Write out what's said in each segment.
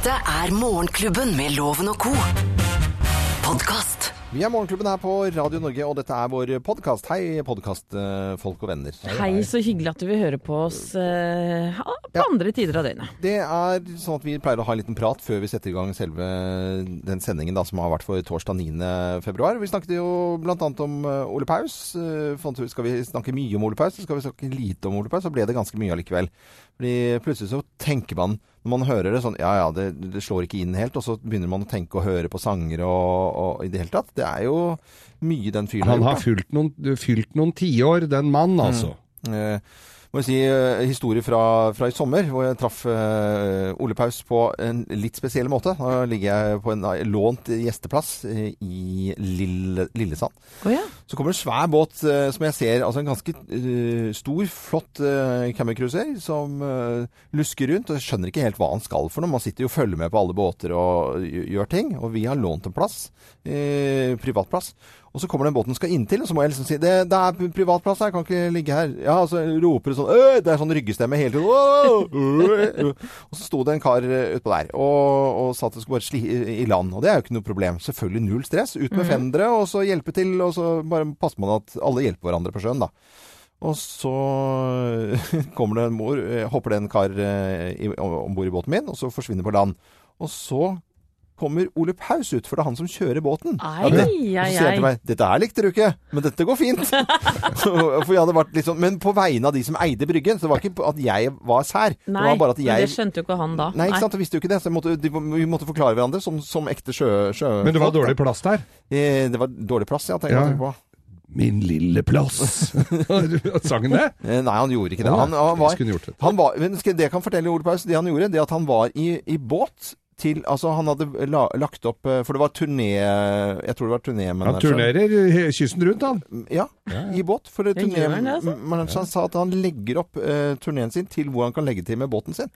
Dette er Morgenklubben med Loven og co. Podkast. Vi er Morgenklubben her på Radio Norge, og dette er vår podkast. Hei, podkastfolk og venner. Hei, så hyggelig at du vil høre på oss eh, på Ja. andre tider av døgnet. Det er sånn at vi pleier å ha en liten prat før vi setter i gang selve den sendingen da, som har vært for torsdag 9. februar. Vi snakket jo bl.a. om eh, Ole Paus. Eh, fant ut, Skal vi snakke mye om Ole Paus, så skal vi snakke lite om Ole Paus. Så ble det ganske mye allikevel. Fordi plutselig så tenker man, når man hører det sånn Ja ja, det, det slår ikke inn helt. Og så begynner man å tenke og høre på sanger og, og i det hele tatt. Det er jo mye den fyren Han har gjort, da. fylt noen, fylt noen tiår, den mannen altså. Eh, må jeg si eh, historie fra, fra i sommer, hvor jeg traff eh, Ole Paus på en litt spesiell måte. Da ligger jeg på en eh, lånt gjesteplass i Lille, Lillesand. Oh, ja. Så kommer det en svær båt som jeg ser, altså en ganske stor, flott camercruiser som lusker rundt. Og jeg skjønner ikke helt hva han skal for noe. Man sitter jo og følger med på alle båter og gjør ting. Og vi har lånt en plass, privatplass. Og så kommer den båten skal inntil, og så må jeg liksom si det, det er privatplass her, jeg kan ikke ligge her. Ja, og så roper det sånn «Øh!» Det er sånn ryggestemme hele tiden. «Åh! Øh!» Og så sto det en kar eh, utpå der og, og sa at det skulle bare sli i land. Og det er jo ikke noe problem. Selvfølgelig null stress. Ut med fendere, og så hjelpe til, og så bare passer man at alle hjelper hverandre på sjøen, da. Og så kommer det en mor, eh, hopper det en kar eh, om bord i båten min, og så forsvinner på land. Og så kommer Ole Paus ut, for det er han som kjører båten. Ai, det, ei. så sier han til meg 'Dette her likte du ikke, men dette går fint'. for jeg hadde vært litt sånn, Men på vegne av de som eide bryggen, så det var ikke at jeg var sær. Nei, det var bare at men jeg det skjønte jo ikke han da. Nei, ikke sant, jeg visste jo ikke det, så måtte, de, vi måtte forklare hverandre som, som ekte sjø... sjø Men det var dårlig plass der. Eh, Det var dårlig plass, ja. tenker Ja. jeg på. Min lille plass. Sang han det? Eh, Nei, han gjorde ikke det. Han, han var, det. han var men Det jeg kan fortelle Ole Paus, det han gjorde, det at han var i, i båt til Altså, han hadde la, lagt opp eh, For det var turné Jeg tror det var Han turnerer kysten rundt, han. Ja, i båt. For han altså? turnémanageren sa at han legger opp uh, turneen sin til hvor han kan legge til med båten sin.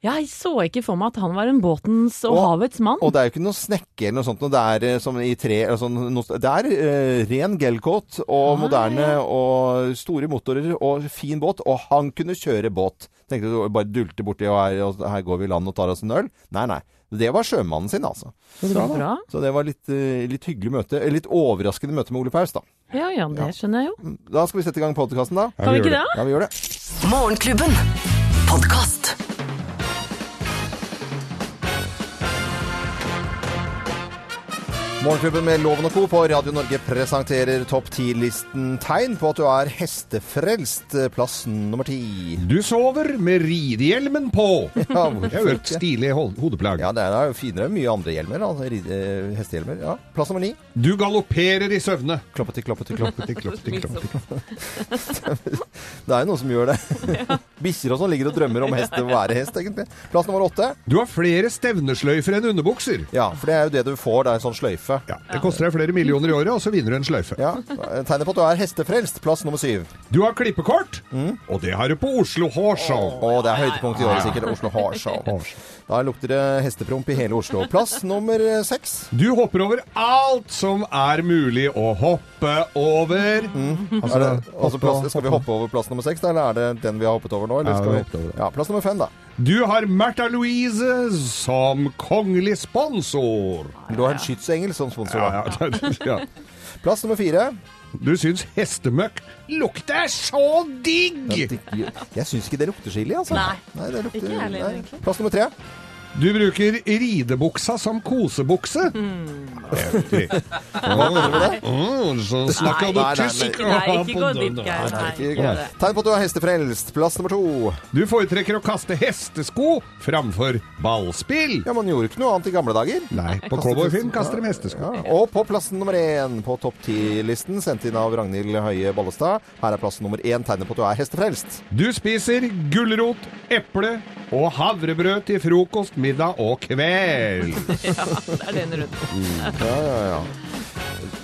Jeg så ikke for meg at han var en båtens og, Og- havets mann. Og det er jo ikke noe snekke eller noe sånt. noe. Det er eh, som i tre sånn, noe, Det er uh, ren gelcoat og Nei. moderne og store motorer og fin båt. Og han kunne kjøre båt. Tenkte du bare dulte borti og her, og her går vi i land og tar oss en øl? Nei, nei. Det var sjømannen sin, altså. Så bra. Så det var litt, eh, litt hyggelig møte. eh, Litt overraskende møte med Ole Paus, da. Ja ja, det skjønner jeg jo. Da skal vi sette i gang podkasten, da. Kan vi ikke det? Ja, vi gjør det. Morgenklubben. Podkast. Morgenklubben med Loven og Co. på Radio Norge presenterer topp 10-listen tegn på at du er hestefrelst. Plass nummer ti. Du sover med ridehjelmen på. Ja, Det er jo et stilig hodeplagg. Ja, det er jo finere enn mye andre hjelmer. Altså, ride- eh, hestehjelmer. Ja. Plass nummer ni. Du galopperer i søvne. Kloppeti, kloppeti, kloppeti. Kloppeti, kloppeti, kloppeti. Det er jo noen som gjør det. Bikkjer og sånn ligger og drømmer om hest, å være hest, egentlig. Plass nummer åtte. Du har flere stevnesløyfer enn underbukser. Ja, for det er jo det du får. Det er en sånn sløyfe. Ja, Det koster deg flere millioner i året, og så vinner du en sløyfe. Ja, Tegnet på at du er hestefrelst. Plass nummer syv. Du har klippekort, Mm. og det har du på Oslo Hårshow. Å, det er høydepunkt i året, sikkert. Oslo Harshow. Da lukter det hestepromp i hele Oslo. Plass nummer eh, seks. Du hopper over alt som er mulig å hoppe over. Er det, altså plass, skal vi hoppe over plass nummer seks, eller er det den vi har hoppet over nå? Eller Ja, skal vi ja, plass nummer fem, da. Du har Märtha Louise som kongelig sponsor. Du har en skytsengel som sponsor. Da. ja, ja. Plass nummer fire. Du syns hestemøkk lukter så digg! Jeg, syns ikke det lukter chili, altså. Nei. det lukter, Ikke jeg heller, Plass nummer tre. Du bruker ridebuksa som kosebukse. Mm, så snakker du så snakka du tysk. Nei, ikke gå dit, Geir. Nei, Ikke- ikke det. Tegn på at du er hestefrelst. Plass nummer to. Du foretrekker å kaste hestesko framfor ballspill. Ja, Man gjorde ikke noe annet i gamle dager. Nei, på cowboyfilm kaster de hestesko. Ja, og på plassen nummer én på topp ti-listen, sendt inn av Ragnhild Høie Bollestad. Her er plass nummer én tegnet på at du er hestefrelst. Du spiser gulrot, eple og havrebrød til frokost, middag og kveld. Ja, det er den runden. Ja, ja, ja.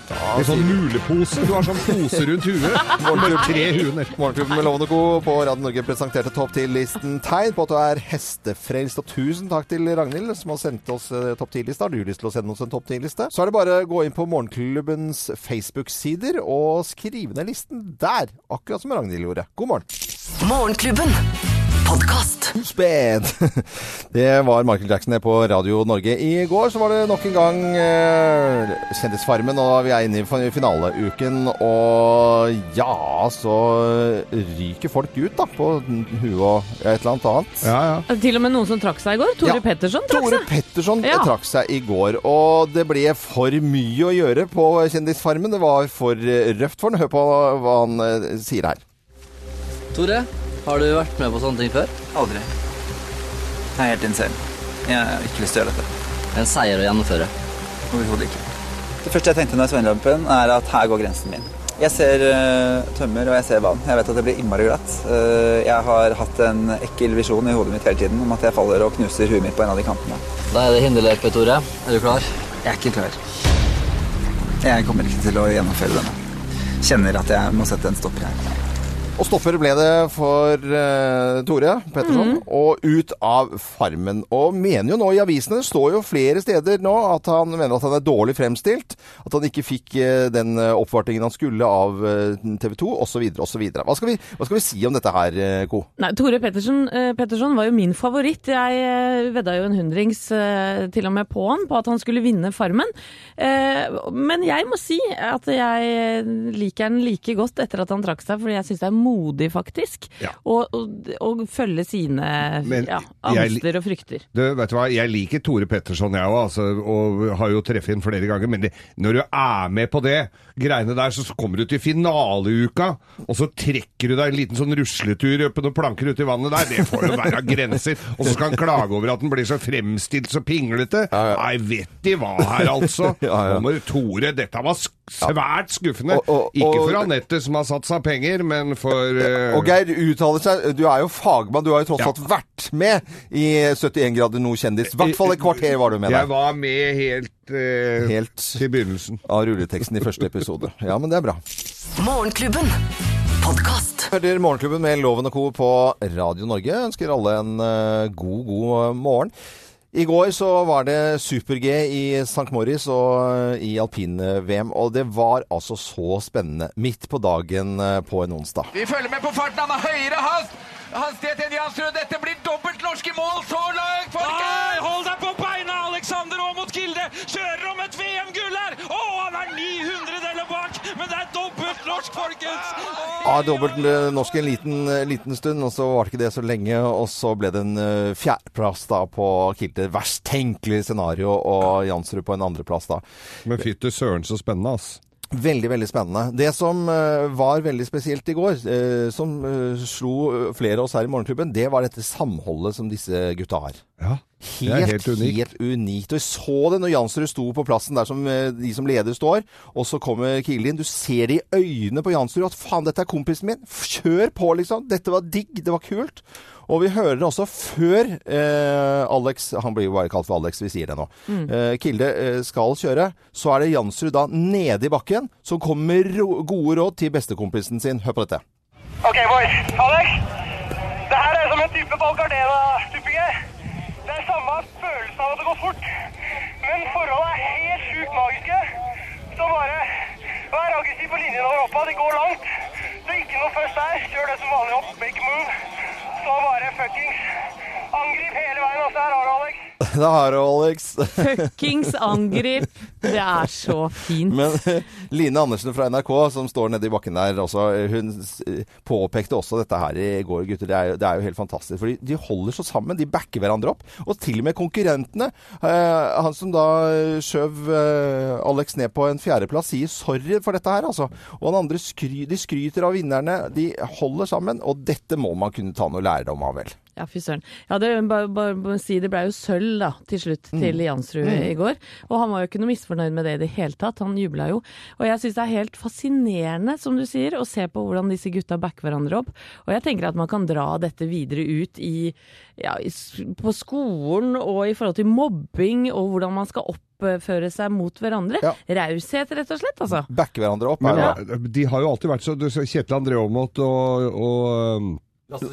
En sånn mulepose. Du har sånn pose rundt huet. Bare tre hunder. Morgenklubben med Lovende Co. på Radio Norge presenterte topp 10-listen tegn på at du er hestefrelst. Og tusen takk til Ragnhild som har sendt oss eh, topp 10-lista. Har du lyst til å sende oss en topp 10-liste? Så er det bare å gå inn på Morgenklubbens Facebook-sider og skrive ned listen der. Akkurat som Ragnhild gjorde. God morgen. Morgenklubben. Podkast. Sped. Det var Michael Jackson her på Radio Norge. I går så var det nok en gang eh, Kjendisfarmen, og vi er inne i finaleuken. Og ja, så ryker folk ut da, på huet og et eller annet annet. Ja, ja. Til og med noen som trakk seg i går. Tore Ja. Petterson trakk Tore seg. Petterson Ja. trakk seg i går, og det ble for mye å gjøre på Kjendisfarmen. Det var for røft for han. Hør på hva han eh, sier her. Tore, har du vært med på sånne ting før? Aldri. Det er helt insane. Jeg har ikke lyst til å gjøre dette. Det er en seier å gjennomføre. Overhodet ikke. Det første jeg tenkte når jeg så innlampen, er at her går grensen min. Jeg ser uh, tømmer og jeg ser vann. Jeg vet at det blir innmari glatt. Uh, jeg har hatt en ekkel visjon i hodet mitt hele tiden om at jeg faller og knuser huet mitt på en av de kantene. Da er det hinderløype, Tore. Er du klar? Jeg er ikke klar. Jeg kommer ikke til å gjennomføre denne. Kjenner at jeg må sette en stopper her. Og stopper ble det for uh, Tore Petterson, Mhm. og ut av Farmen. Og mener jo nå i avisene, det står jo flere steder nå, at han mener at han er dårlig fremstilt. At han ikke fikk uh, den eh, oppvartingen han skulle av uh, TV 2, osv., osv. Hva, skal vi- hva skal vi si om dette her, Co? Nei, Tore Petterson, Petterson var jo min favoritt. Jeg vedda jo en hundrings til og med på han, på at han skulle vinne Farmen. Men jeg må si at jeg liker han like godt etter at han trakk seg, fordi jeg syns det er modig, faktisk. Ja. Og, og, og, følge sine Men ja, jeg- og frykter. Du, vet du hva, Jeg liker Tore Petterson, jeg òg, altså, og har jo treffet ham flere ganger. Men det, når du er med på det greiene der, så kommer du til finaleuka, og så trekker du deg en liten sånn rusletur på noen planker uti i vannet der. Det får jo være grenser. Og så skal han klage over at den blir så fremstilt så pinglete. Nei, vet de hva her, altså. Ja, ja. Tore, dette var sk svært skuffende. Og- og- Ikke for Anette som har satsa penger, men for uh... Og Geir uttaler seg Du er jo fagmann, du har jo tross Ja. alt vært med i 71 grader nord kjendis. I hvert fall et kvarter var du med Jeg var med helt, uh, Helt til begynnelsen. av rulleteksten i første episode. Ja, men det er bra. Morgenklubben. Podkast. Hører Morgenklubben med Loven og Co. på Radio Norge. Ønsker alle en uh, god, god morgen. I går så var det super-G i St. Morris og eh, i alpin-VM, og det var altså så spennende midt på dagen eh, på en onsdag. Vi følger med på farten. Han har høyere hast. hastighet enn Jansrud. Dette blir dobbelt norske mål så langt, folkens! Hold deg på beina, Alexander Aamodt Kilde! Kjører norsk, folkens! Ja, dobbelt norsk en liten, eh, liten stund, og så var det ikke det så lenge. Og så ble det en eh, fjerdeplass da på Kilde. Verst tenkelig scenario, og Jansrud på en andreplass da. Men fytti søren så spennende, ass. Veldig, veldig spennende. Det som eh, var veldig spesielt i går, som slo flere av oss her i Morgenklubben, det var dette samholdet som disse gutta har. Ja, Helt, helt unikt. helt unikt. Og jeg så det når Jansrud sto på plassen der som eh, de som leder står, og så kommer Kiel inn. Du ser det i øynene på Jansrud at faen, dette er kompisen min. Kjør på, liksom. Dette var digg. Det var kult. Og vi hører det også før eh, Alex Han blir jo bare kalt for Alex, vi sier det nå. Eh, Kilde eh, skal kjøre. Så er det Jansrud da nede i bakken som kommer med ro gode råd til bestekompisen sin. Hør på dette. Ok, boys. Alex, det her er som en type Val Gardena-stupinger. Det er samme følelsen av at det går fort, men forholdene er helt sjukt magiske. Så bare vær aggressiv på linjen over hoppa. Det går langt. Så ikke noe først der. Kjør det som vanlig hopp. Make a move. Så bare fuckings angrip hele veien. Og så her har du Det har du, Alex. Fuckings angrip. Det er så fint. Men Line Andersen fra NRK, som står nede i bakken der også, hun påpekte også dette her i går, gutter. Det er jo, det er jo helt fantastisk. For de holder så sammen. De backer hverandre opp. Og til og med konkurrentene. Eh, han som da skjøv eh, Alex ned på en fjerdeplass, sier sorry for dette her, altså. Og han andre skry, de skryter av vinnerne. De holder sammen. Og dette må man kunne ta noe lærdom av, vel. Ja, fy søren. Ja, det, bare, bare, bare si, det ble jo sølv da, til slutt Mm. til Jansrud i går. Og han var jo ikke noe misfornøyd med det i det hele tatt. Han jubla jo. Og jeg syns det er helt fascinerende, som du sier, å se på hvordan disse gutta backer hverandre opp. Og jeg tenker at man kan dra dette videre ut i, ja, i, på skolen og i forhold til mobbing og hvordan man skal oppføre seg mot hverandre. Ja. Raushet, rett og slett, altså. Backer hverandre opp. Men ja. de har jo alltid vært så Kjetil André Aamodt og, og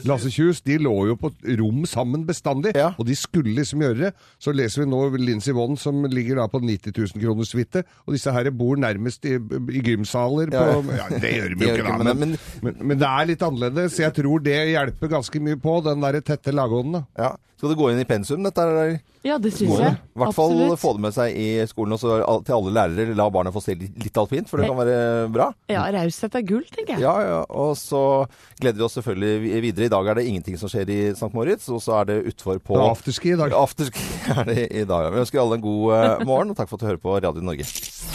Lasse Kjus, de lå jo på rom sammen bestandig, Ja. og de skulle liksom gjøre det. Så leser vi nå Lincy Vonn som ligger da på 90 000 kroners suite, og disse her bor nærmest i, i gymsaler på Ja. Det gjør de jo ikke, da. Men, men- men, men det er litt annerledes. Jeg tror det hjelper ganske mye på, den der tette lagånden. Ja. Skal det gå inn i pensum, dette? Eller? Ja, det syns jeg. I hvert fall Absolutt. få det med seg i skolen, og så til alle lærere la barna få se litt, alpint, for det kan være bra. Ja, raushet er gull, tenker jeg. Ja, ja. Og så gleder vi oss selvfølgelig videre. I dag er det ingenting som skjer i St. Moritz, og så er det utfor på Det er afterski i dag. Afterski er det i dag. Vi ønsker alle en god eh, morgen, og takk for at du hører på Radio Norge.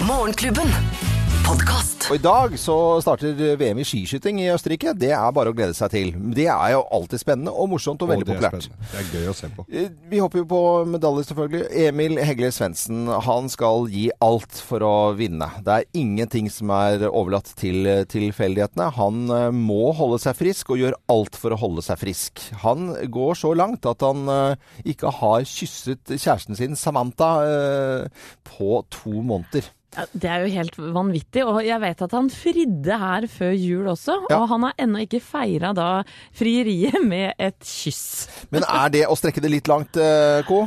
Morgenklubben. Og i dag så starter VM i skiskyting i Østerrike. Det er bare å glede seg til. Det er jo alltid spennende og morsomt og og veldig det er populært. spennende. Det er gøy å se på. Eh, Vi hopper jo på medaljer, selvfølgelig. Emil Hegle Svendsen, han skal gi alt for å vinne. Det er ingenting som er overlatt til tilfeldighetene. Han eh, må holde seg frisk, og gjør alt for å holde seg frisk. Han går så langt at han eh, ikke har kysset kjæresten sin, Samantha, på to måneder. Ja, Det er jo helt vanvittig, og jeg vet at han fridde her før jul også. Ja. Og han har ennå ikke feira da frieriet med et kyss. Men er det å strekke det litt langt, eh, Co?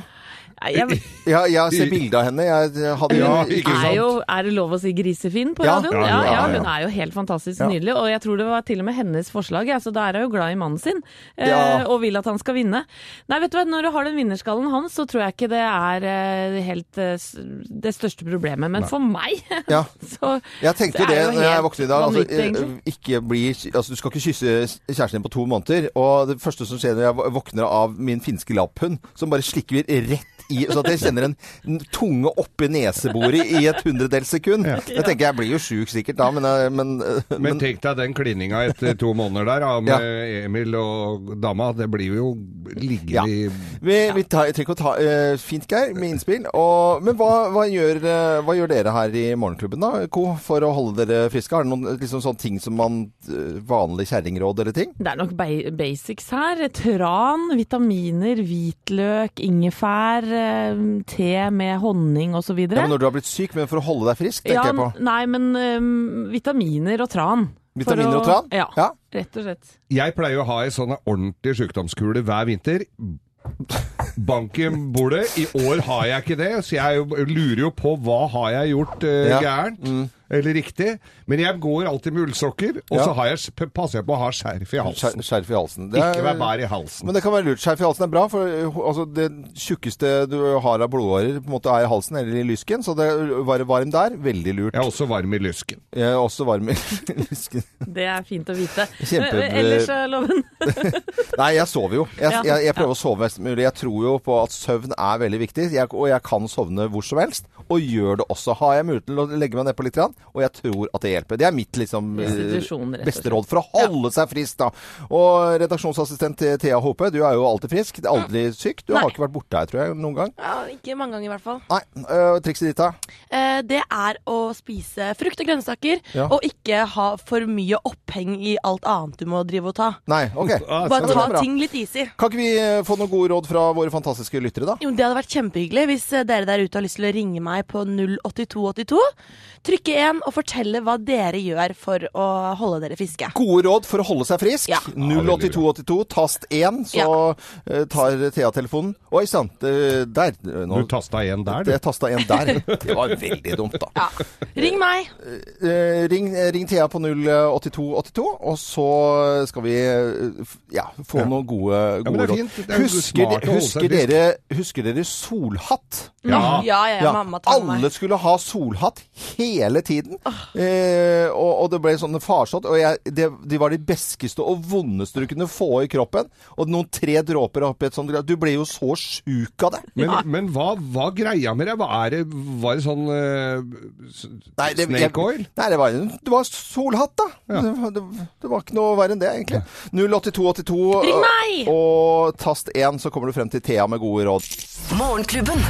Nei, Jeg, Ja, jeg ser bilde av henne. Jeg hadde Ja, ikke er, jo, er det lov å si grisefin på Ja. radioen? Ja, Ja, ja, hun er jo helt fantastisk Ja. nydelig, og jeg tror det var til og med hennes forslag, ja, så da er hun jo glad i mannen sin, eh, og vil at han skal vinne. Nei, vet du hva, når du har den vinnerskallen hans, så tror jeg ikke det er eh, helt eh, det største problemet, men for meg, Ja. så Jeg tenkte jo Det det når jeg våknet i dag. Altså, eh, ikke bli, altså, du skal ikke kysse kjæresten din på to måneder. Og det første som skjer når jeg våkner av min finske lapphund, som bare slikker rett i Så at jeg kjenner en tunge oppi neseboret i et hundredels sekund. Jeg tenker jeg blir jo sjuk sikkert da, men, eh, men, eh, Men men tenk deg den klininga etter to måneder der da, med Emil og dama. Det blir jo liggende Ja. i vi, vi tar, trenger ikke å ta uh, Fint, Geir, med innspill. Og, men hva, hva, gjør, hva gjør dere her i Morgenklubben, da, Co, for å holde dere friske? Har dere noen liksom, sånne ting som man Vanlig kjerringråd eller ting? Det er nok basics her. Tran, vitaminer, hvitløk, ingefær, te med honning osv. Ja, men når du har blitt syk, men for å holde deg frisk, tenker Ja, jeg på. nei, men um, vitaminer og tran. For Vitaminer å- og tran? Ja, Ja. rett og slett. Jeg pleier å ha ei sånn ordentlig sykdomskule hver vinter. Bank i bordet. I år har jeg ikke det, så jeg lurer jo på hva har jeg gjort uh, Ja. gærent eller riktig. Men jeg går alltid med ullsokker, og Ja. så har jeg, passer jeg på å ha skjerf i halsen. Skjerf i halsen. Det Ikke være vær bær i halsen. Men det kan være lurt. Skjerf i halsen er bra, for altså, det tjukkeste du har av blodårer på en måte er i halsen eller i lysken, så det å være varm der, veldig lurt. Jeg er også varm i lysken. Jeg er også varm i lysken. Det er fint å vite. Kjempe- Ellers, Loven? Nei, jeg sover jo. Jeg, Ja. jeg, jeg prøver å sove mest mulig. Jeg tror jo på at søvn er veldig viktig, jeg, og jeg kan sovne hvor som helst. Og gjør det også. Har jeg mulighet til å legge meg nedpå litt, grann, og jeg tror at det hjelper. Det er mitt liksom, eh, beste råd for å holde seg frisk. da. Og redaksjonsassistent Thea Håpe, du er jo alltid frisk. Aldri syk. Du Nei. har ikke vært borte her, tror jeg, noen gang. Ja, ikke mange ganger i hvert fall. Nei. Uh, trikset ditt, da? Uh, det er å spise frukt og grønnsaker, Ja. og ikke ha for mye oppheng i alt annet du må drive og ta. Nei, ok. Ah, Bare ta bra. ting litt easy. Kan ikke vi eh, få noen gode råd fra våre fantastiske lyttere, da? Jo, Det hadde vært kjempehyggelig hvis eh, dere der ute har lyst til å ringe meg på 08282. Trykke 1 og fortelle hva dere gjør for å holde dere friske. Gode råd for å holde seg frisk. Ja. 08282, tast 1, så ja. tar Thea telefonen. Oi sann, der. Nå, Du tasta 1 der, du. jeg tasta en der. Det var veldig dumt, da. Ja. Ring meg. Eh, ring, ring Thea på 08282, og så skal vi eh, ja, få Ja. noen gode, men gode det er råd. er Husker, å holde husker, seg dere, husker dere solhatt? Ja. Ja, ja, Ja, mamma tar alle meg. skulle ha solhatt hele tiden. Eh, og, og det ble sånne farsott. Og jeg, det, de var de beskeste og vondeste du kunne få i kroppen. Og noen tre dråper oppi et sånt. Du ble jo så sjuk av det. Men, men hva hva, greia med det? Hva er det? Var det sånn uh, Nei, det, snake oil? Nei, det var, det var solhatt, da. Ja. Det, var- det, det var ikke noe verre enn det, egentlig. 08282 Ring meg! og tast 1, så kommer du frem til Thea med gode råd. Morgenklubben.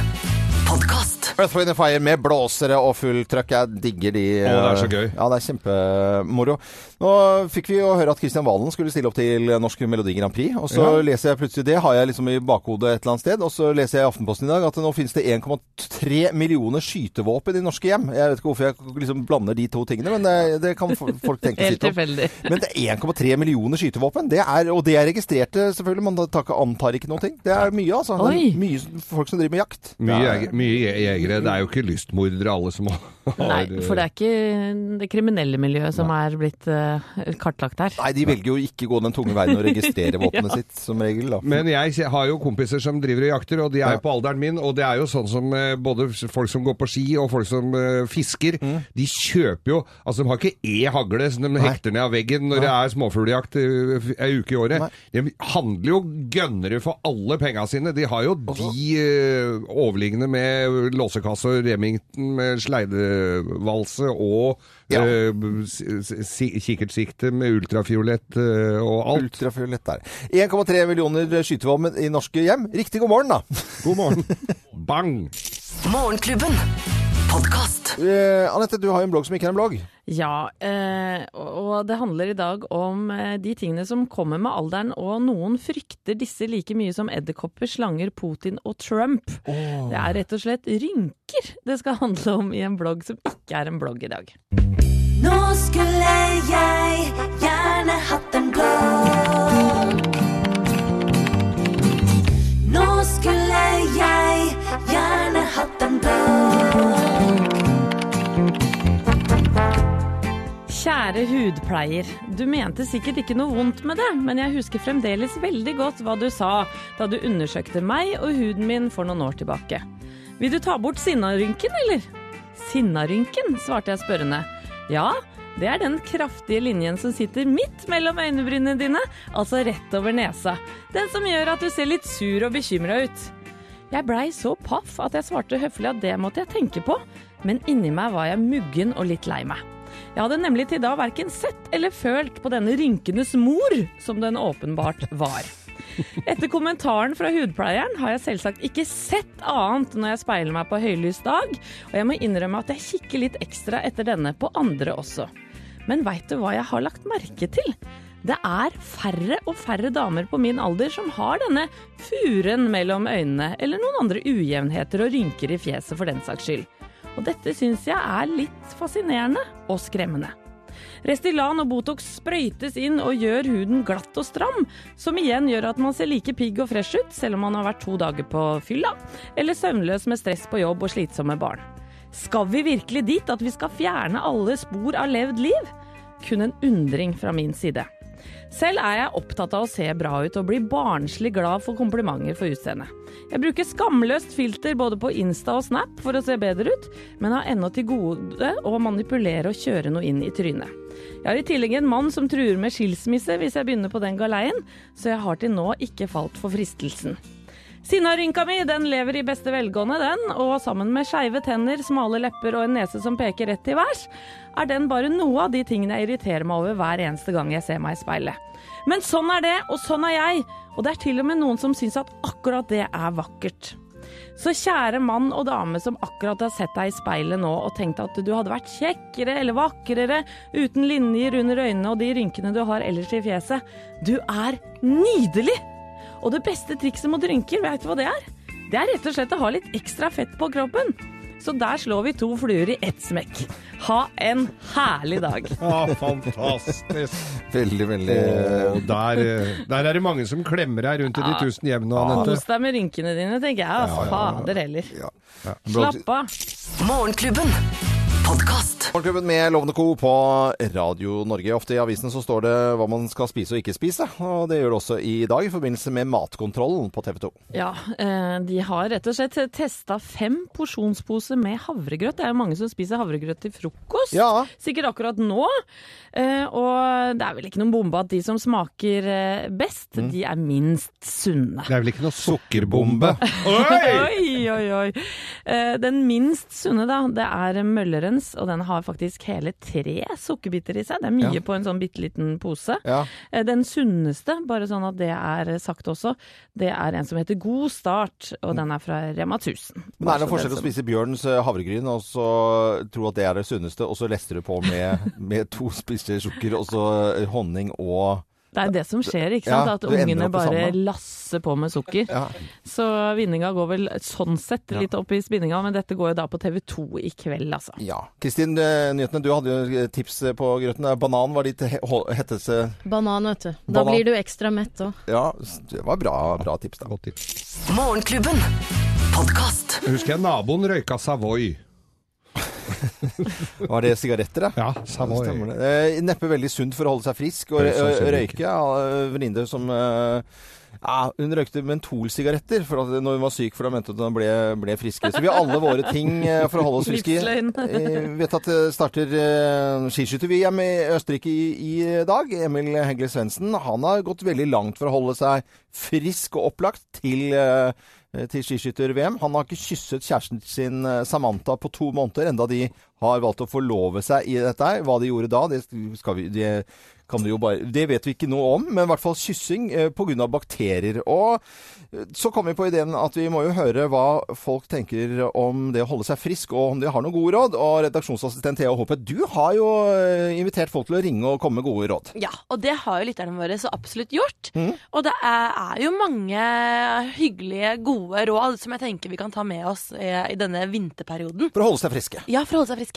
Podkast. Earth, Wind and Fire med blåsere og full trøkk. Jeg digger de. Å, det er så gøy. Ja, det er kjempemoro. Nå fikk vi jo høre at Kristian Valen skulle stille opp til Norsk Melodi Grand Prix. Og så Ja. leser jeg plutselig det, har jeg liksom i bakhodet et eller annet sted. Og så leser jeg i Aftenposten i dag at nå finnes det 1,3 millioner skytevåpen i norske hjem. Jeg vet ikke hvorfor jeg liksom blander de to tingene, men det, det kan folk tenke seg sitt om. Men det er 1,3 millioner skytevåpen, det er, og det er registrerte selvfølgelig. Man antar ikke noen ting. Det er mye, altså. Er mye folk som driver med jakt. Mye, er- jeger, jeg, je- jegere. Det er jo ikke lystmordere alle som har Nei, for det er ikke det kriminelle miljøet som er blitt eh, kartlagt her. Nei, de velger jo ikke gå den tunge veien og registrere våpenet Ja. sitt, som regel. Da. Men jeg har jo kompiser som driver og jakter, og de er jo på alderen min. Og det er jo sånn som eh, både folk som går på ski og folk som eh, fisker, de kjøper jo Altså de har ikke e-hagle som de hekter ned av veggen når det er småfugljakt ei uke i året. De handler jo gønnere for alle penga sine. De har jo de overliggende med låsekasse og Remington med sleidevalse og Ja. eh, kikkertsikte med ultrafiolett eh, og alt. Ultrafiolett der. 1,3 millioner skytevåpen i norske hjem. Riktig god morgen, da. God morgen. Bang! Morgenklubben. Podkast. Eh, Anette, du har jo en blogg som ikke er en blogg. Ja, eh, og det handler i dag om eh, de tingene som kommer med alderen, og noen frykter disse like mye som edderkopper, slanger, Putin og Trump. Det er rett og slett rynker det skal handle om i en blogg som ikke er en blogg i dag. Nå skulle jeg gjerne hatt en blogg. Kjære hudpleier, du mente sikkert ikke noe vondt med det, men jeg husker fremdeles veldig godt hva du sa da du undersøkte meg og huden min for noen år tilbake. Vil du ta bort sinnarynken, eller? Sinnarynken, svarte jeg spørrende. Ja, det er den kraftige linjen som sitter midt mellom øynebrynene dine, altså rett over nesa. Den som gjør at du ser litt sur og bekymra ut. Jeg blei så paff at jeg svarte høflig at det måtte jeg tenke på, men inni meg var jeg muggen og litt lei meg. Jeg hadde nemlig til da verken sett eller følt på denne rynkenes mor, som den åpenbart var. Etter kommentaren fra hudpleieren har jeg selvsagt ikke sett annet når jeg speiler meg på høylys dag, og jeg må innrømme at jeg kikker litt ekstra etter denne på andre også. Men veit du hva jeg har lagt merke til? Det er færre og færre damer på min alder som har denne furen mellom øynene, eller noen andre ujevnheter og rynker i fjeset for den saks skyld. Og dette syns jeg er litt fascinerende og skremmende. Restylan og Botox sprøytes inn og gjør huden glatt og stram, som igjen gjør at man ser like pigg og fresh ut, selv om man har vært to dager på fylla, eller søvnløs med stress på jobb og slitsomme barn. Skal vi virkelig dit at vi skal fjerne alle spor av levd liv? Kun en undring fra min side. Selv er jeg opptatt av å se bra ut og bli barnslig glad for komplimenter for utseendet. Jeg bruker skamløst filter både på Insta og Snap for å se bedre ut, men har ennå til gode å manipulere og kjøre noe inn i trynet. Jeg har i tillegg en mann som truer med skilsmisse hvis jeg begynner på den galeien, så jeg har til nå ikke falt for fristelsen. Sinnarynka mi den lever i beste velgående, den, og sammen med skeive tenner, smale lepper og en nese som peker rett til værs, er den bare noe av de tingene jeg irriterer meg over hver eneste gang jeg ser meg i speilet. Men sånn er det, og sånn er jeg, og det er til og med noen som syns at akkurat det er vakkert. Så kjære mann og dame som akkurat har sett deg i speilet nå og tenkt at du hadde vært kjekkere eller vakrere uten linjer under øynene og de rynkene du har ellers i fjeset. Du er nydelig! Og det beste trikset mot rynker, vet du hva det er? Det er rett og slett å ha litt ekstra fett på kroppen. Så der slår vi to fluer i ett smekk. Ha en herlig dag. Ja, fantastisk. Veldig, veldig Og der, eh, der er det mange som klemmer deg rundt i de tusen hjem nå, Anette. Kos deg med rynkene dine, tenker jeg. Altså, Fader heller. Slapp av. Morgenklubben. Podkast. Morgenklubben med Lovende Co. på Radio Norge. Ofte i avisene så står det hva man skal spise og ikke spise. Og det gjør det også i dag i forbindelse med matkontrollen på TV 2. Ja, eh, de har rett og slett testa fem porsjonsposer med havregrøt. Det er jo mange som spiser havregrøt til frokost. Ja. Sikkert akkurat nå. Eh, Og det er vel ikke noen bombe at de som smaker eh, best, Mm. de er minst sunne. Det er vel ikke noe sukkerbombe? Oi, oi, oi. oi. Den minst sunne, da, det er mølleren Balance, og den har faktisk hele tre sukkerbiter i seg. Det er mye Ja. på en sånn bitte liten pose. Ja. Eh, Den sunneste, bare sånn at det er sagt også, det er en som heter God Start, og den er fra Rema 1000. Men er det forskjell å spise Bjørns eh, havregryn og så tro at det er det sunneste, og så lester du på med, med to spisser sukker og så eh, honning og Det er det som skjer, ikke Ja. At ungene bare lasser på med sukker. Ja. Så vinninga går vel sånn sett litt opp i spinninga, men dette går jo da på TV 2 i kveld, altså. Ja. Kristin, eh, nyhetene, du hadde jo tips eh, på grøten. Eh, Banan var ditt hetteste. Banan, vet du. Da Banan. blir du ekstra mett òg. Ja, det var bra, bra tips da. Godt tips. Morgenklubben. Husker jeg naboen røyka Savoy. Var det sigaretter, da? Ja, samme Stemmer det. Eh, neppe veldig sunt for å holde seg frisk og røyke. Ja, venninne som eh, ja, hun røykte mentolsigaretter for at, når hun var syk, for da mente hun at hun ble, ble friskere. Så vi har alle våre ting eh, for å holde oss friske. Vi Eh, vet at det starter skiskytter-VM i Østerrike i, i dag. Emil Hegle Svendsen han har gått veldig langt for å holde seg frisk og opplagt til, eh, til skiskytter-VM. Han har ikke kysset kjæresten sin eh, Samantha på to måneder, enda de har valgt å forlove seg i dette. her. Hva de gjorde da, det, vi, det, kan vi jo bare, det vet vi ikke noe om, men i hvert fall kyssing eh, pga. bakterier. Og eh, så kom vi på ideen at vi må jo høre hva folk tenker om det å holde seg frisk, og om de har noen gode råd. Og redaksjonsassistent Thea Håpet, du har jo eh, invitert folk til å ringe og komme med gode råd. Ja, og det har jo lytterne våre så absolutt gjort. Mm. Og det er, er jo mange hyggelige, gode råd som jeg tenker vi kan ta med oss i, i denne vinterperioden. For å holde seg friske. Ja, for å holde seg friske.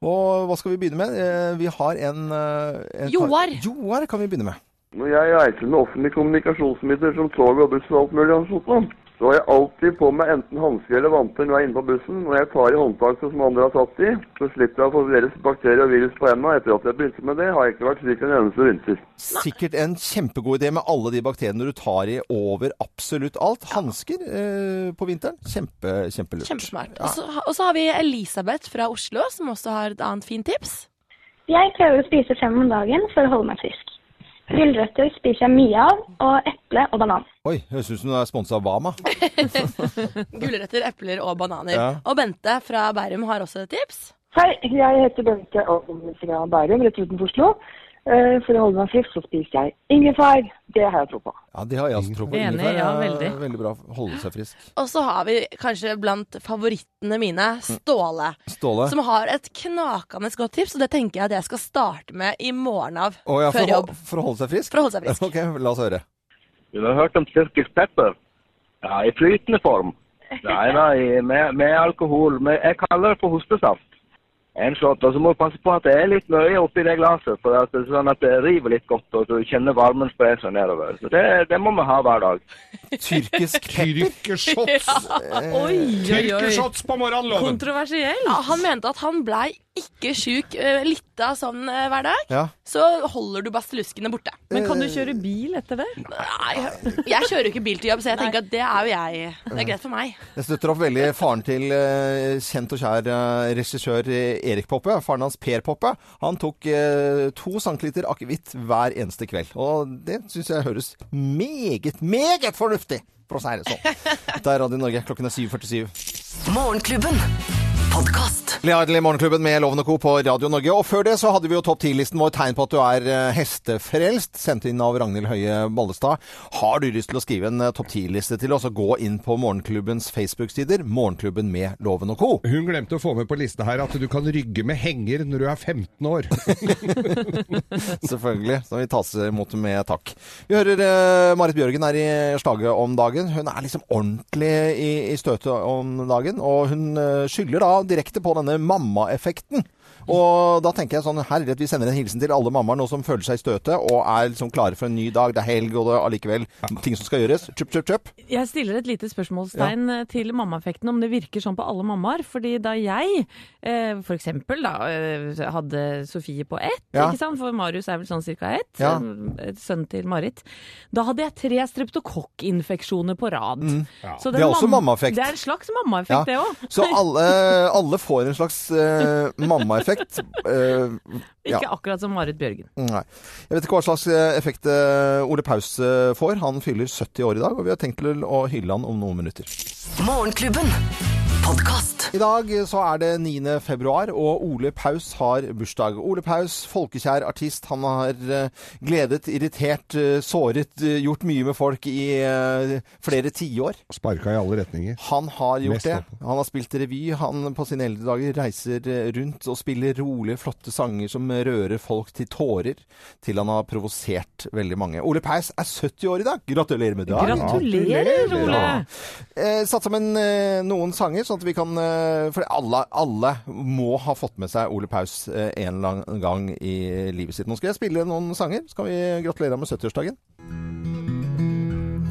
Og hva skal vi begynne med? Eh, Vi har en, eh, en Joar. Joar kan vi begynne med. Når jeg reiser med offentlige kommunikasjonsmidler som tog og buss og alt mulig annet sånt, så har jeg alltid på meg enten hansker eller vanter når jeg er inne på bussen. Når jeg tar i håndtaket som andre har tatt i, så slipper jeg å få deres bakterier og virus på hendene. Etter at jeg begynte med det, har jeg ikke vært syk en eneste vinter. Sikkert en kjempegod idé med alle de bakteriene du tar i over absolutt alt. Hansker eh, på vinteren. Kjempe, kjempelurt. Kjempesmart. Ja. Og så- Og så har vi Elisabeth fra Oslo, som også har et annet fint tips. Jeg prøver å spise fem om dagen for å holde meg frisk. Gulrøtter spiser jeg mye av, og eple og banan. Oi, høres ut som du er sponsa av Wama. Gulrøtter, epler og bananer. Ja. Og Bente fra Bærum har også et tips. Hei, jeg heter Bente og kommer fra Bærum, rett utenfor Oslo. Eh, For å holde meg frisk så spiser jeg ingefær. Det har jeg tro på. Ja, det har jeg også tro på. Enig, Ingefær ja, er veldig. Veldig bra holde seg frisk. Og så har vi kanskje blant favorittene mine Ståle. Ståle. Som har et knakende godt tips, og det tenker jeg at jeg skal starte med i morgen av. Å ja, for, før å, jobb. for å holde seg frisk? For å holde seg frisk. Ok, la oss høre. Du har hørt om tyrkisk pepper? Ja, i flytende form. Nei, nei, med, med alkohol. Men jeg kaller det for hostesaft. En shot, og så må du passe på at det er litt mye oppi det glasset, for at det, er sånn at det river litt godt, og du kjenner varmen spre seg nedover. Så det, det må vi ha hver dag. Tyrkisk Tyrkershots! Ja. Oi, oi, oi. På morgenloven! Kontroversielt. Kontroversiell. Ja, han mente at han blei ikke sjuk uh, litt av sånn eh, hver dag. Ja. Så holder du basteluskene borte. Men kan du kjøre bil etter det? Nei, jeg kjører jo ikke bil til jobb, så jeg tenker at det er jo jeg. Det er greit for meg. Jeg støtter opp veldig faren til eh, kjent og kjær eh, regissør eh, Erik Poppe. Faren hans Per Poppe. Han tok eh, to centiliter akevitt hver eneste kveld. Og det syns jeg høres meget, meget fornuftig, for å si det sånn. Dette er Radio Norge. Klokken er 7.47. Morgenklubben. Podkast. Leardel i Morgenklubben med Loven og Co. på Radio Norge. Og før det så hadde vi jo topp 10-listen vår tegn på at du er eh, hestefrelst, sendt inn av Ragnhild Høie Bollestad. Har du lyst til å skrive en eh, topp 10-liste til oss, så gå inn på Morgenklubbens Facebook-sider, Morgenklubben med Loven og Co. Hun glemte å få med på lista her at du kan rygge med henger når du er 15 år. Selvfølgelig. Så vi tas imot med takk. Vi hører eh, Marit Bjørgen er i slaget om dagen. Hun er liksom ordentlig i, i støtet om dagen, og hun skylder da direkte på denne mammaeffekten. Og da tenker jeg sånn, herlighet, vi sender en hilsen til alle mammaer nå som føler seg i støtet, og er liksom klare for en ny dag. Det er helg, og det er allikevel ting som skal gjøres. Chup, chup, chup. Jeg stiller et lite spørsmålstegn ja. til mammaeffekten, om det virker sånn på alle mammaer. Fordi da jeg f.eks. for eksempel da, eh, hadde Sofie på ett, Ja. ikke sant? for Marius er vel sånn cirka ett, Ja. eh, sønnen til Marit, da hadde jeg tre streptokokkinfeksjoner på rad. Mm. Så Det er også mammaeffekt. Det er en slags mammaeffekt, det òg. Så alle, alle får en slags uh, mammaeffekt. Eh, ja. Ikke akkurat som Marit Bjørgen. Nei. Jeg vet ikke hva slags eh, effekt eh, Ole Paus får. Han fyller 70 år i dag, og vi har tenkt til å hylle han om noen minutter. Morgenklubben. Podkast. I dag så er det 9. februar, og Ole Paus har bursdag. Ole Paus, folkekjær artist. Han har eh, gledet, irritert, eh, såret, eh, gjort mye med folk i eh, flere tiår. Sparka i alle retninger. Han har gjort Mest det. Han har spilt revy. Han på sine eldre dager reiser eh, rundt og spiller rolige, flotte sanger som rører folk til tårer, til han har provosert veldig mange. Ole Paus er 70 år i dag. Gratulerer med dagen! Gratulerer, Ole! Ja. Eh, satt sammen eh, noen sanger, sånn at vi kan eh, For alle, alle må ha fått med seg Ole Paus eh, en eller annen gang i livet sitt. Nå skal jeg spille noen sanger. Så kan vi gratulere med 70-årsdagen.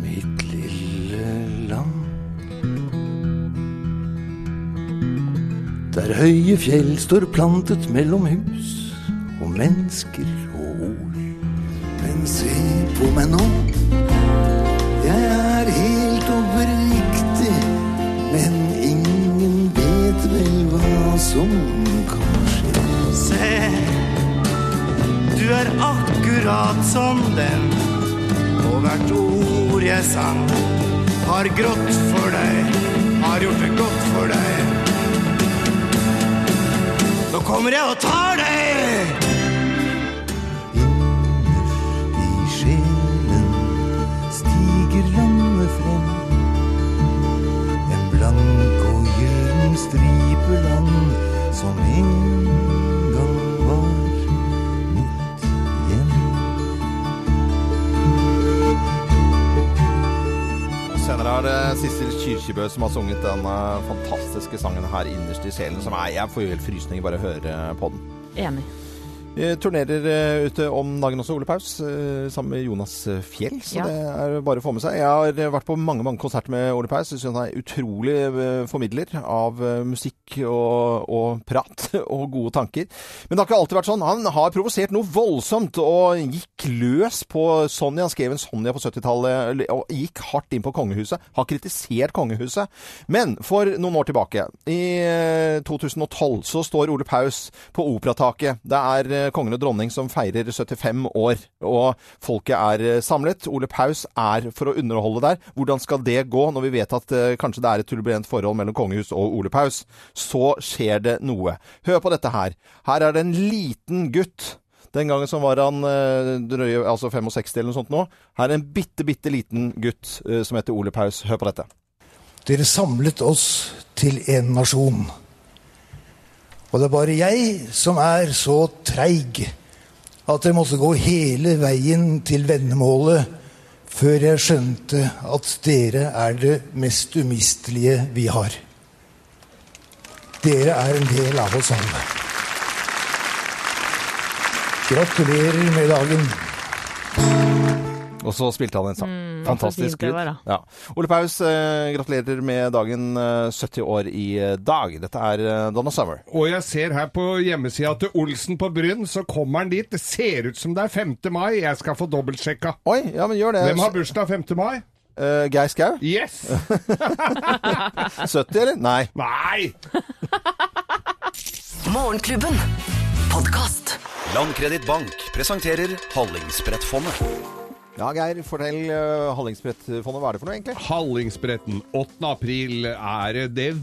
Mitt lille land Der høye fjell står plantet mellom hus og mennesker og ord. Men se på meg nå, som kan skje. Se, du er akkurat som den, og hvert ord jeg sang har grått for deg, har gjort det godt for deg. Nå kommer jeg og tar deg! Land som en gang var mitt hjem. Senere er det Sissel Kyrkjebø som har sunget den eh, fantastiske sangen her innerst i sjelen. Som er, jeg får jo helt frysninger bare å høre på den. Enig. Turnerer eh, ute om dagen også, Ole Paus, eh, sammen med Jonas eh, Fjell. Så Ja. det er bare å få med seg. Jeg har vært på mange mange konserter med Ole Paus. Jeg synes han er utrolig formidler av musikk og, og prat og gode tanker. Men det har ikke alltid vært sånn. Han har provosert noe voldsomt og gikk løs på Sonja. Han skrev en Sonja på 70-tallet og gikk hardt inn på kongehuset. Har kritisert kongehuset. Men for noen år tilbake, i eh, 2012, så står Ole Paus på Operataket. Det er eh, kongen og dronning som feirer 75 år, og folket er eh, samlet. Ole Paus er for å underholde der. Hvordan skal det gå når vi vet at eh, kanskje det er et turbulent forhold mellom kongehus og Ole Paus? Så skjer det noe. Hør på dette her. Her er det en liten gutt. Den gangen som var han drøye, altså 65 eller noe sånt nå. Her er en bitte, bitte liten gutt som heter Ole Paus. Hør på dette. Dere samlet oss til en nasjon. Og det er bare jeg som er så treig at jeg måtte gå hele veien til vennemålet før jeg skjønte at dere er det mest umistelige vi har. Dere er en del av oss alle. Gratulerer med dagen. Og så spilte han en sang. Mm, Fantastisk var. Ja. Ole Paus, eh, gratulerer med dagen. Eh, 70 år i eh, dag. Dette er eh, Donna Summer. Og jeg ser her på hjemmesida til Olsen på Bryn, så kommer han dit. Det ser ut som det er 5. mai. Jeg skal få dobbeltsjekka. Oi, ja, men gjør det. Hvem har bursdag 5. mai? Uh, Geir Skau? Yes! 70, eller? Nei. Nei! Morgenklubben. Podkast. Landkreditt Bank presenterer Hallingsbrettfondet. Ja, Geir, fortell uh, Hallingsbrettfondet. Hva er det for noe, egentlig? Hallingsbretten 8. april er det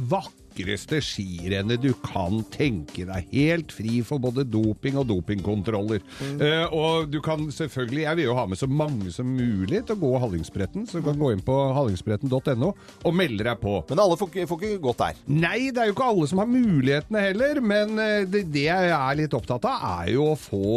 vakreste skirennet du kan tenke deg. Helt fri for både doping og dopingkontroller. Eh, og du kan selvfølgelig, jeg vil jo ha med så mange som mulig til å gå Hallingsbretten, så du kan gå inn på hallingsbretten.no og melde deg på. Men alle får, får ikke gått der. Nei, det er jo ikke alle som har mulighetene heller, men eh, det, det jeg er litt opptatt av, er jo å få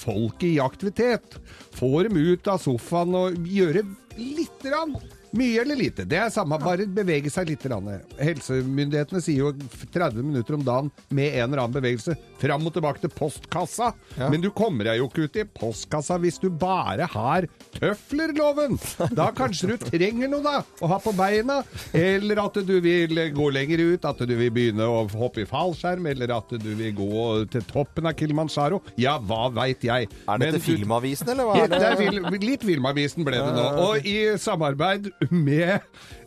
folk i aktivitet. Få dem ut av sofaen og gjøre lite grann. Mye eller lite, det er samme, bare bevege seg litt. grann. Helsemyndighetene sier jo 30 minutter om dagen med en eller annen bevegelse. Fram og tilbake til postkassa. Ja. Men du kommer deg jo ikke ut i postkassa hvis du bare har tøflerloven. Da kanskje du trenger noe da, å ha på beina. Eller at du vil gå lenger ut, at du vil begynne å hoppe i fallskjerm, eller at du vil gå til toppen av Kilimanjaro. Ja, hva veit jeg. Er det Men til Filmavisen, eller hva er det? det er litt Filmavisen ble det nå. Og i samarbeid med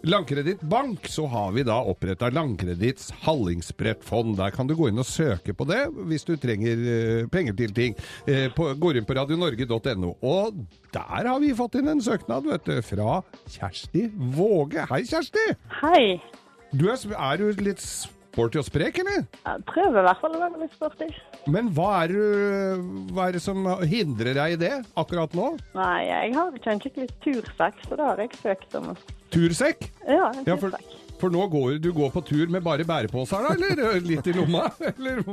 Landkreditt Bank så har vi da oppretta Landkreditts Hallingsbrettfond. Der kan du gå inn og søke på det hvis du trenger eh, penger til ting. Gå går inn på radionorge.no. Og der har vi fått inn en søknad vet du, fra Kjersti Våge. Hei, Kjersti! Hei. Du er, er du litt sporty og sprek, eller? Jeg prøver i hvert fall å være litt sporty. Men hva er, det- hva er det som hindrer deg i det akkurat nå? Nei, jeg har ikke en skikkelig tursekk, så det har jeg søkt om Tursekk? Ja, en Ja, for, tursekk. for nå går du går på tur med bare bæreposer, da? Eller litt i lomma? Eller?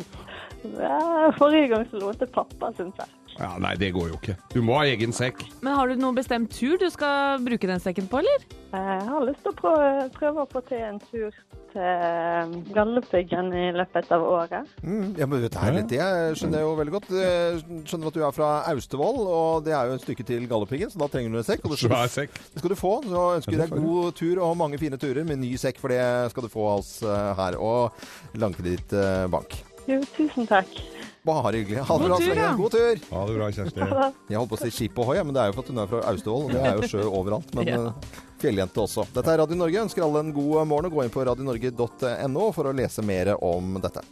Ja, forrige gang så lånte pappa sin sekk. Ja, nei, det går jo ikke. Du må ha egen sekk. Men har du noen bestemt tur du skal bruke den sekken på, eller? Jeg har lyst til å prøve, prøve å få til en tur til Galdhøpiggen i løpet av året. Mm, ja, men dette er litt Det skjønner jeg jo veldig godt. Jeg skjønner at du er fra Austevoll, og det er jo et stykke til Galdhøpiggen, så da trenger du en sekk. Og det skal, sekk. det skal du få. Så ønsker jeg deg god tur og mange fine turer med ny sekk, for det skal du få av oss eh, her. Og Langkredittbank. Jo, tusen takk. Bare hyggelig. Ha det bra så. God tur! Ha det bra, Kjersti. Jeg holdt på å si skip ohoi, men det er jo for at hun er fra Austevoll. Det er jo sjø overalt. Men Ja. eh, fjelljente også. Dette er Radio Norge. Ønsker alle en god morgen. og Gå inn på radionorge.no for å lese mer om dette.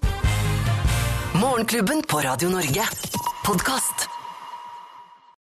Morgenklubben på Radio Norge. Podkast.